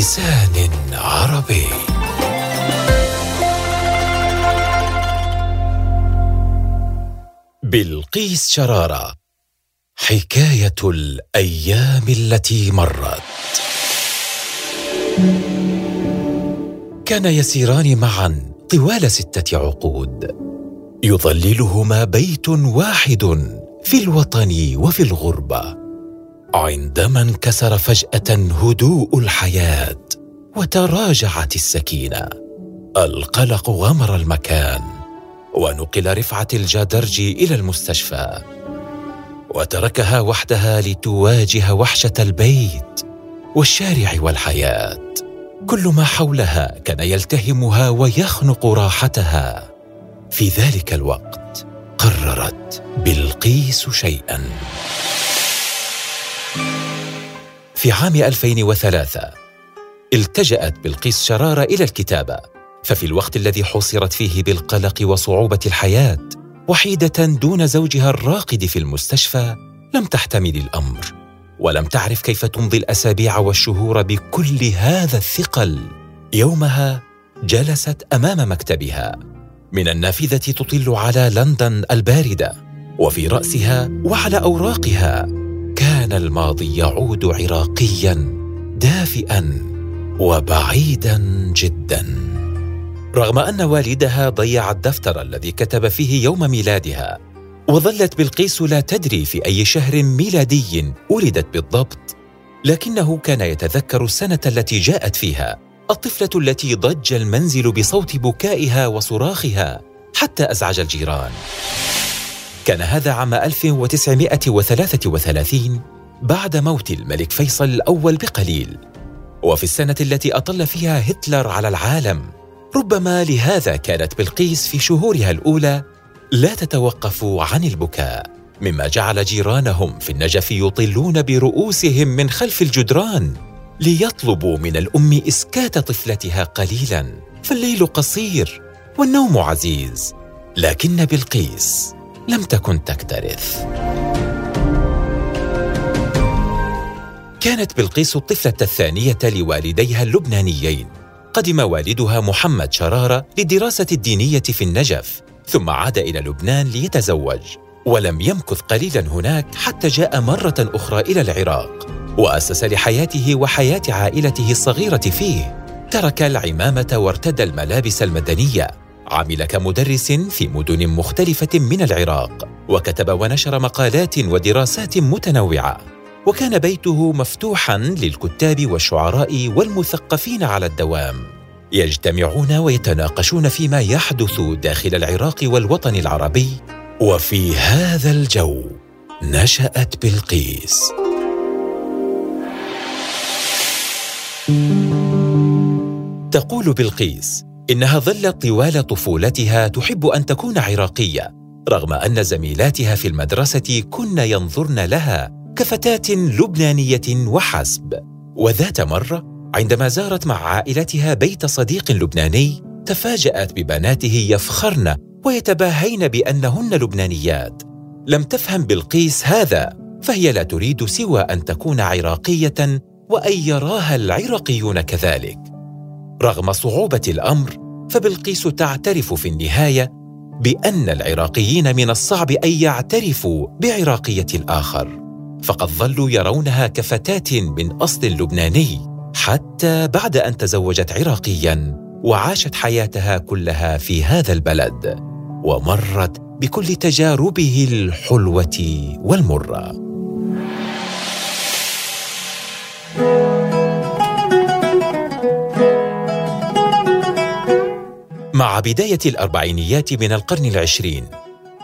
بلسان عربي. بلقيس شرارة حكاية الأيام التي مرت. كان يسيران معا طوال ستة عقود. يظللهما بيت واحد في الوطن وفي الغربة. عندما انكسر فجأة هدوء الحياة وتراجعت السكينة. القلق غمر المكان ونقل رفعة الجادرجي إلى المستشفى. وتركها وحدها لتواجه وحشة البيت والشارع والحياة. كل ما حولها كان يلتهمها ويخنق راحتها. في ذلك الوقت قررت بلقيس شيئا. في عام 2003 التجأت بلقيس شرارة إلى الكتابة ففي الوقت الذي حوصرت فيه بالقلق وصعوبة الحياة وحيدة دون زوجها الراقد في المستشفى لم تحتمل الأمر ولم تعرف كيف تمضي الأسابيع والشهور بكل هذا الثقل. يومها جلست أمام مكتبها من النافذة تطل على لندن الباردة وفي رأسها وعلى أوراقها كان الماضي يعود عراقيا دافئا وبعيدا جدا. رغم أن والدها ضيع الدفتر الذي كتب فيه يوم ميلادها وظلت بلقيس لا تدري في أي شهر ميلادي ولدت بالضبط لكنه كان يتذكر السنة التي جاءت فيها الطفلة التي ضج المنزل بصوت بكائها وصراخها حتى أزعج الجيران. كان هذا عام 1933 بعد موت الملك فيصل الأول بقليل. وفي السنة التي أطل فيها هتلر على العالم ربما لهذا كانت بلقيس في شهورها الأولى لا تتوقف عن البكاء مما جعل جيرانهم في النجف يطلون برؤوسهم من خلف الجدران ليطلبوا من الأم إسكات طفلتها قليلا فالليل قصير والنوم عزيز. لكن بلقيس لم تكن تكترث. كانت بلقيس الطفلة الثانية لوالديها اللبنانيين. قدم والدها محمد شرارة للدراسة الدينية في النجف ثم عاد إلى لبنان ليتزوج. ولم يمكث قليلا هناك حتى جاء مرة أخرى إلى العراق. وأسس لحياته وحياة عائلته الصغيرة فيه. ترك العمامة وارتدى الملابس المدنية. عمل كمدرس في مدن مختلفة من العراق وكتب ونشر مقالات ودراسات متنوعة. وكان بيته مفتوحا للكتاب والشعراء والمثقفين على الدوام. يجتمعون ويتناقشون فيما يحدث داخل العراق والوطن العربي. وفي هذا الجو نشأت بلقيس. تقول بلقيس إنها ظلت طوال طفولتها تحب أن تكون عراقية رغم أن زميلاتها في المدرسة كن ينظرن لها كفتاة لبنانية وحسب وذات مرة عندما زارت مع عائلتها بيت صديق لبناني تفاجأت ببناته يفخرن ويتباهين بأنهن لبنانيات. لم تفهم بلقيس هذا فهي لا تريد سوى أن تكون عراقية وأن يراها العراقيون كذلك. رغم صعوبة الأمر فبلقيس تعترف في النهاية بأن العراقيين من الصعب أن يعترفوا بعراقية الآخر. فقد ظلوا يرونها كفتاة من أصل لبناني حتى بعد أن تزوجت عراقيا وعاشت حياتها كلها في هذا البلد ومرت بكل تجاربه الحلوة والمرة. مع بداية الأربعينيات من القرن العشرين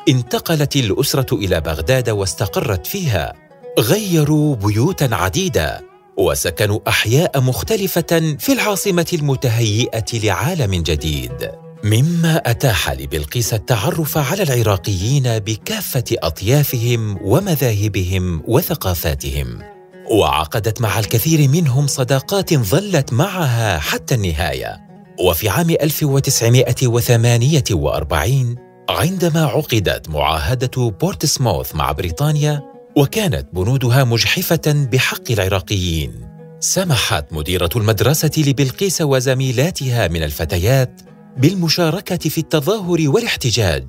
انتقلت الأسرة إلى بغداد واستقرت فيها غيروا بيوتا عديدة وسكنوا أحياء مختلفة في العاصمة المتهيئة لعالم جديد. مما أتاح لبلقيس التعرف على العراقيين بكافة أطيافهم ومذاهبهم وثقافاتهم. وعقدت مع الكثير منهم صداقات ظلت معها حتى النهاية. وفي عام 1948 عندما عقدت معاهدة بورتسموث مع بريطانيا وكانت بنودها مجحفة بحق العراقيين. سمحت مديرة المدرسة لبلقيس وزميلاتها من الفتيات بالمشاركة في التظاهر والاحتجاج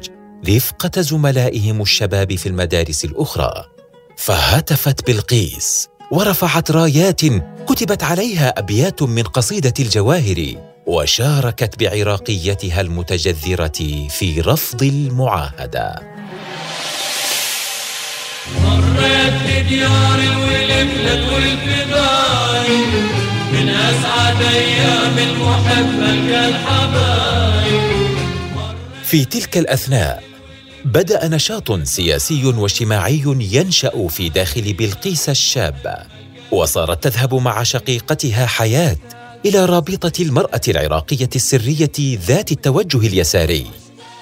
رفقة زملائهم الشباب في المدارس الأخرى. فهتفت بلقيس ورفعت رايات كتبت عليها أبيات من قصيدة الجواهر. وشاركت بعراقيتها المتجذرة في رفض المعاهدة. مريت بديار الولفلة والفضاي من أسعد أيام المحبة كالحبايب. في تلك الأثناء بدأ نشاط سياسي واجتماعي ينشأ في داخل بلقيس الشابة وصارت تذهب مع شقيقتها حياة إلى رابطة المرأة العراقية السرية ذات التوجه اليساري.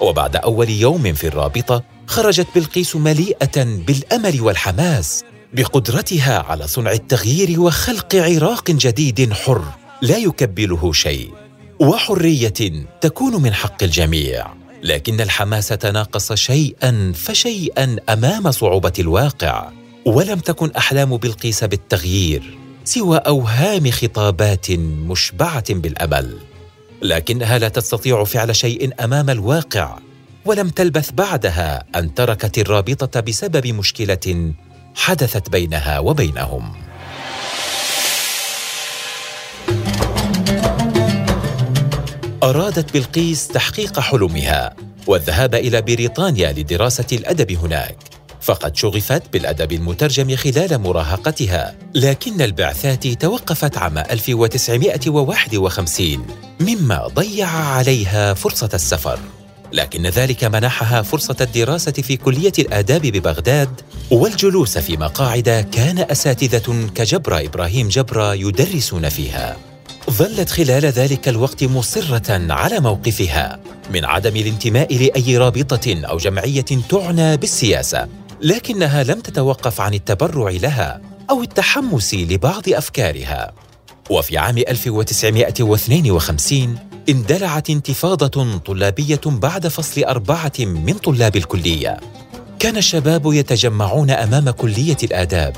وبعد أول يوم في الرابطة خرجت بلقيس مليئة بالأمل والحماس بقدرتها على صنع التغيير وخلق عراق جديد حر لا يكبله شيء. وحرية تكون من حق الجميع. لكن الحماس تناقص شيئا فشيئا أمام صعوبة الواقع. ولم تكن أحلام بلقيس بالتغيير. سوى أوهام خطابات مشبعة بالأمل لكنها لا تستطيع فعل شيء أمام الواقع ولم تلبث بعدها أن تركت الرابطة بسبب مشكلة حدثت بينها وبينهم. أرادت بلقيس تحقيق حلمها والذهاب إلى بريطانيا لدراسة الأدب هناك. فقد شغفت بالأدب المترجم خلال مراهقتها لكن البعثات توقفت عام 1951 مما ضيع عليها فرصة السفر. لكن ذلك منحها فرصة الدراسة في كلية الآداب ببغداد والجلوس في مقاعد كان أساتذة كجبر إبراهيم جبر يدرسون فيها. ظلت خلال ذلك الوقت مصرة على موقفها من عدم الانتماء لأي رابطة أو جمعية تعنى بالسياسة. لكنها لم تتوقف عن التبرع لها أو التحمس لبعض أفكارها. وفي عام 1952 اندلعت انتفاضة طلابية بعد فصل أربعة من طلاب الكلية. كان الشباب يتجمعون أمام كلية الآداب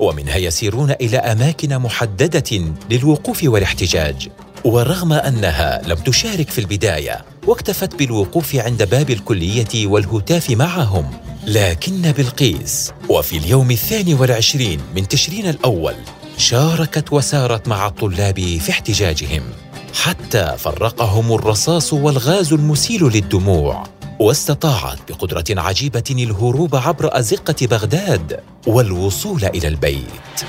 ومنها يسيرون إلى أماكن محددة للوقوف والاحتجاج. ورغم أنها لم تشارك في البداية واكتفت بالوقوف عند باب الكلية والهتاف معهم. لكن بلقيس. وفي اليوم الثاني والعشرين من تشرين الأول شاركت وسارت مع الطلاب في احتجاجهم. حتى فرقهم الرصاص والغاز المسيل للدموع. واستطاعت بقدرة عجيبة الهروب عبر أزقة بغداد والوصول إلى البيت.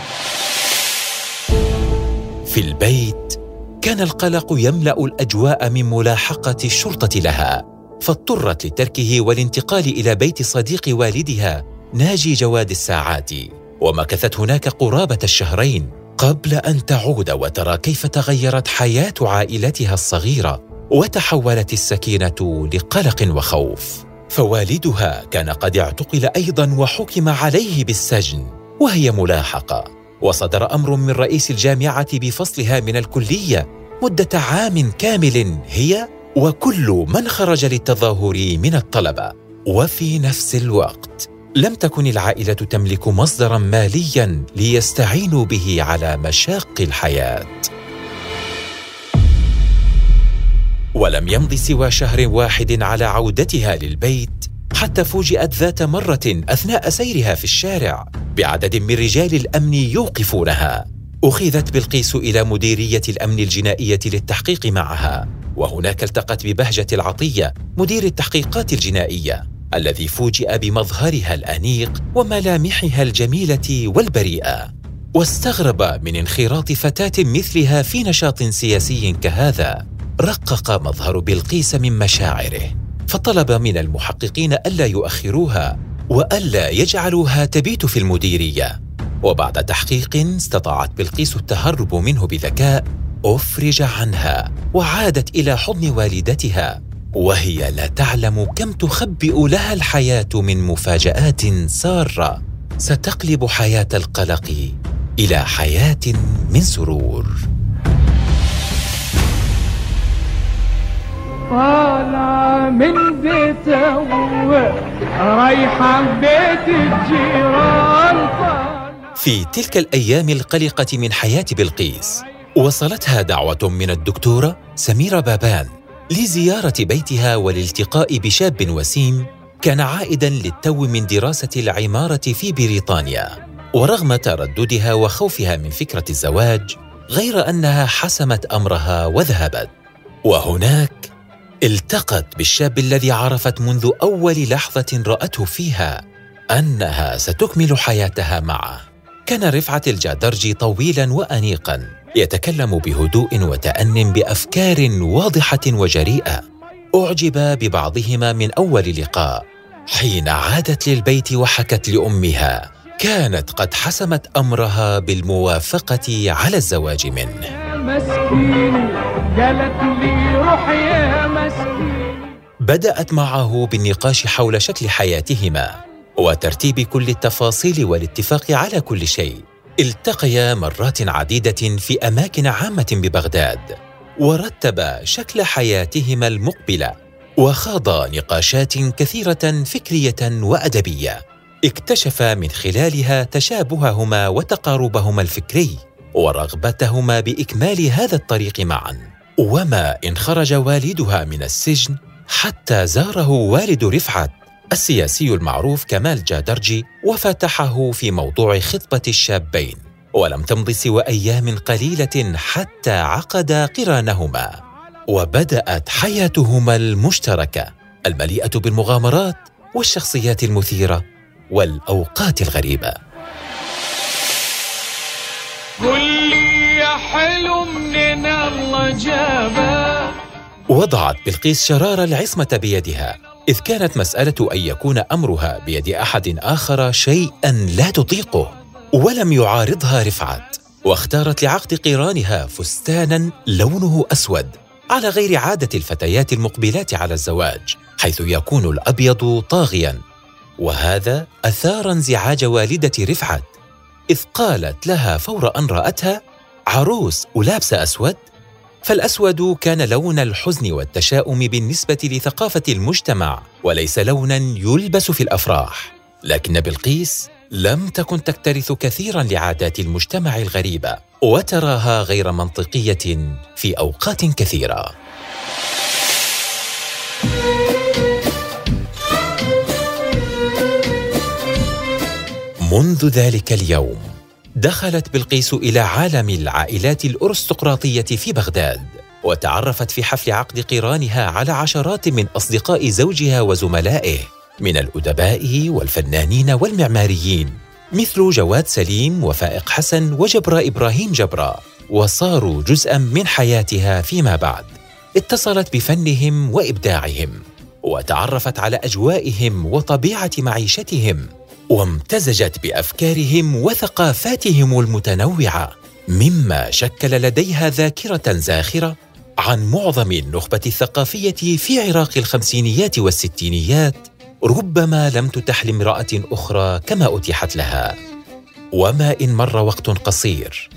في البيت كان القلق يملأ الأجواء من ملاحقة الشرطة لها. فاضطرت لتركه والانتقال إلى بيت صديق والدها ناجي جواد الساعاتي ومكثت هناك قرابة الشهرين قبل أن تعود وترى كيف تغيرت حياة عائلتها الصغيرة وتحولت السكينة لقلق وخوف. فوالدها كان قد اعتقل أيضا وحكم عليه بالسجن وهي ملاحقة. وصدر أمر من رئيس الجامعة بفصلها من الكلية مدة عام كامل هي وكل من خرج للتظاهر من الطلبة وفي نفس الوقت. لم تكن العائلة تملك مصدرا ماليا ليستعينوا به على مشاق الحياة. ولم يمض سوى شهر واحد على عودتها للبيت حتى فوجئت ذات مرة أثناء سيرها في الشارع بعدد من رجال الأمن يوقفونها. أخذت بلقيس إلى مديرية الأمن الجنائية للتحقيق معها. وهناك التقت ببهجة العطية مدير التحقيقات الجنائية الذي فوجئ بمظهرها الأنيق وملامحها الجميلة والبريئة واستغرب من انخراط فتاة مثلها في نشاط سياسي كهذا. رقق مظهر بلقيس من مشاعره فطلب من المحققين ألا يؤخروها وألا يجعلوها تبيت في المديرية. وبعد تحقيق استطاعت بلقيس التهرب منه بذكاء أفرج عنها وعادت إلى حضن والدتها وهي لا تعلم كم تخبئ لها الحياة من مفاجآت سارة. ستقلب حياة القلق إلى حياة من سرور. طالع من بيته رايحة بيت الجيران. في تلك الأيام القلقة من حياة بلقيس وصلتها دعوة من الدكتورة سميرة بابان لزيارة بيتها والالتقاء بشاب وسيم كان عائدا للتو من دراسة العمارة في بريطانيا. ورغم ترددها وخوفها من فكرة الزواج غير أنها حسمت أمرها وذهبت. وهناك التقت بالشاب الذي عرفت منذ أول لحظة رأته فيها أنها ستكمل حياتها معه. كان رفعة الجادرجي طويلا وانيقا يتكلم بهدوء وتان بأفكار واضحة وجريئة. أعجب ببعضهما من أول لقاء حين عادت للبيت وحكت لأمها. كانت قد حسمت أمرها بالموافقة على الزواج منه. مسكين قالت لي روح يا مسكين بدأت معه بالنقاش حول شكل حياتهما. وترتيب كل التفاصيل والاتفاق على كل شيء. التقيا مرات عديدة في أماكن عامة ببغداد ورتبا شكل حياتهما المقبلة وخاضا نقاشات كثيرة فكرية وأدبية. اكتشف من خلالها تشابههما وتقاربهما الفكري ورغبتهما بإكمال هذا الطريق معا. وما إن خرج والدها من السجن حتى زاره والد رفعت السياسي المعروف كمال جادرجي وفتحه في موضوع خطبة الشابين ولم تمض سوى أيام قليلة حتى عقدا قرانهما وبدأت حياتهما المشتركة المليئة بالمغامرات والشخصيات المثيرة والأوقات الغريبة. قل يا حلو منين الله جابه؟ وضعت بلقيس شرار العصمة بيدها إذ كانت مسألة أن يكون أمرها بيد أحد آخر شيئا لا تطيقه ولم يعارضها رفعت واختارت لعقد قرانها فستانا لونه أسود على غير عادة الفتيات المقبلات على الزواج حيث يكون الأبيض طاغيا. وهذا أثار انزعاج والدة رفعت إذ قالت لها فور أن رأتها عروس ولابسه أسود؟ فالأسود كان لون الحزن والتشاؤم بالنسبة لثقافة المجتمع وليس لونا يلبس في الأفراح. لكن بلقيس لم تكن تكترث كثيرا لعادات المجتمع الغريبه وتراها غير منطقية في أوقات كثيرة. منذ ذلك اليوم دخلت بلقيس إلى عالم العائلات الأرستقراطية في بغداد وتعرفت في حفل عقد قرانها على عشرات من أصدقاء زوجها وزملائه من الأدباء والفنانين والمعماريين مثل جواد سليم وفائق حسن وجبرا إبراهيم جبرا وصاروا جزءا من حياتها فيما بعد. اتصلت بفنهم وإبداعهم وتعرفت على أجوائهم وطبيعة معيشتهم. وامتزجت بأفكارهم وثقافاتهم المتنوعة مما شكل لديها ذاكرة زاخرة عن معظم النخبة الثقافية في عراق الخمسينيات والستينيات ربما لم تتح لامرأة أخرى كما أتيحت لها. وما إن مر وقت قصير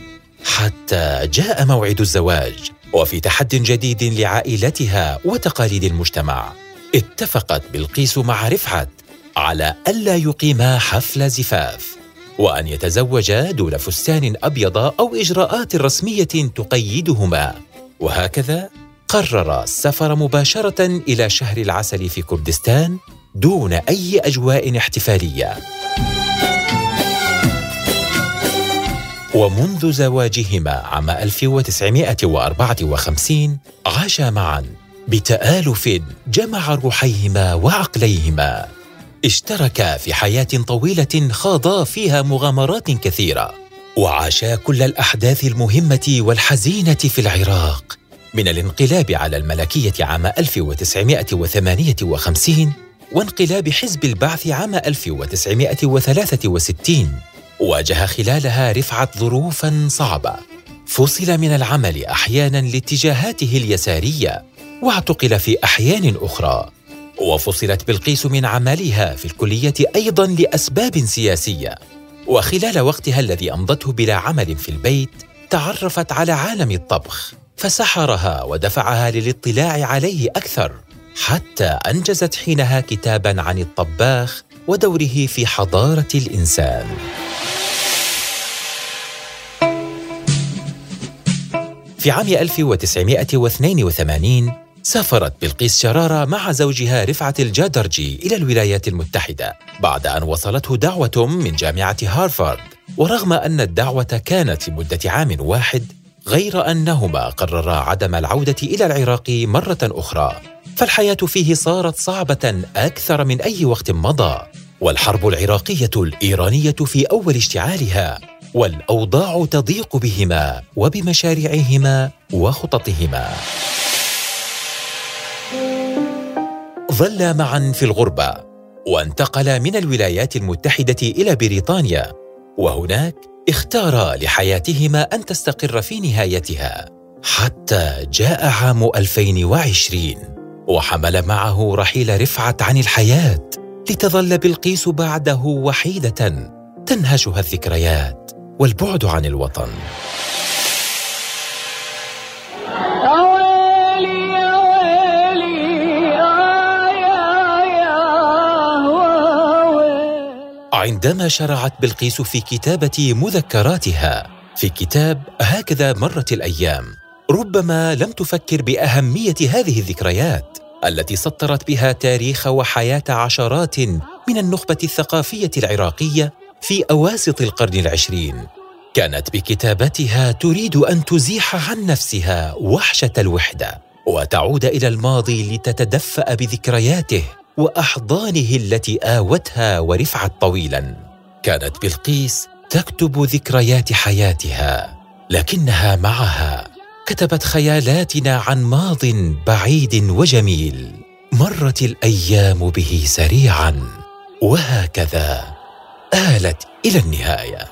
حتى جاء موعد الزواج وفي تحد جديد لعائلتها وتقاليد المجتمع. اتفقت بلقيس مع رفعت على ألا يقيما حفل زفاف وأن يتزوجا دون فستان أبيض أو إجراءات رسمية تقيدهما. وهكذا قرر السفر مباشرة إلى شهر العسل في كردستان دون أي أجواء احتفالية. ومنذ زواجهما عام 1954 عاشا معا بتآلف جمع روحيهما وعقليهما. اشتركا في حياة طويلة خاضا فيها مغامرات كثيرة وعاشا كل الأحداث المهمة والحزينة في العراق. من الانقلاب على الملكية عام 1958 وانقلاب حزب البعث عام 1963 واجه خلالها رفعت ظروفا صعبة. فصل من العمل أحيانا لاتجاهاته اليسارية واعتقل في أحيان أخرى. وفصلت بلقيس من عملها في الكلية أيضا لأسباب سياسية. وخلال وقتها الذي أمضته بلا عمل في البيت تعرفت على عالم الطبخ فسحرها ودفعها للاطلاع عليه أكثر حتى أنجزت حينها كتابا عن الطباخ ودوره في حضارة الإنسان. في عام 1982 سافرت بلقيس شرارة مع زوجها رفعت الجادرجي إلى الولايات المتحدة بعد أن وصلته دعوة من جامعة هارفارد. ورغم أن الدعوة كانت لمدة عام واحد غير أنهما قررا عدم العودة إلى العراق مرة أخرى. فالحياة فيه صارت صعبة أكثر من أي وقت مضى. والحرب العراقية الإيرانية في أول اشتعالها والأوضاع تضيق بهما وبمشاريعهما وخططهما. ظلا معا في الغربة وانتقلا من الولايات المتحدة إلى بريطانيا وهناك اختارا لحياتهما أن تستقر في نهايتها حتى جاء عام 2020 وحمل معه رحيل رفعت عن الحياة لتظل بلقيس بعده وحيدة تنهشها الذكريات والبعد عن الوطن. عندما شرعت بلقيس في كتابة مذكراتها. في كتاب هكذا مرت الأيام. ربما لم تفكر بأهمية هذه الذكريات التي سطرت بها تاريخ وحياة عشرات من النخبة الثقافية العراقية في أواسط القرن العشرين. كانت بكتابتها تريد أن تزيح عن نفسها وحشة الوحدة وتعود إلى الماضي لتتدفأ بذكرياته. وأحضانه التي آوتها ورفعت طويلا. كانت بلقيس تكتب ذكريات حياتها لكنها معها كتبت خيالاتنا عن ماض بعيد وجميل. مرت الأيام به سريعا وهكذا آلت إلى النهاية.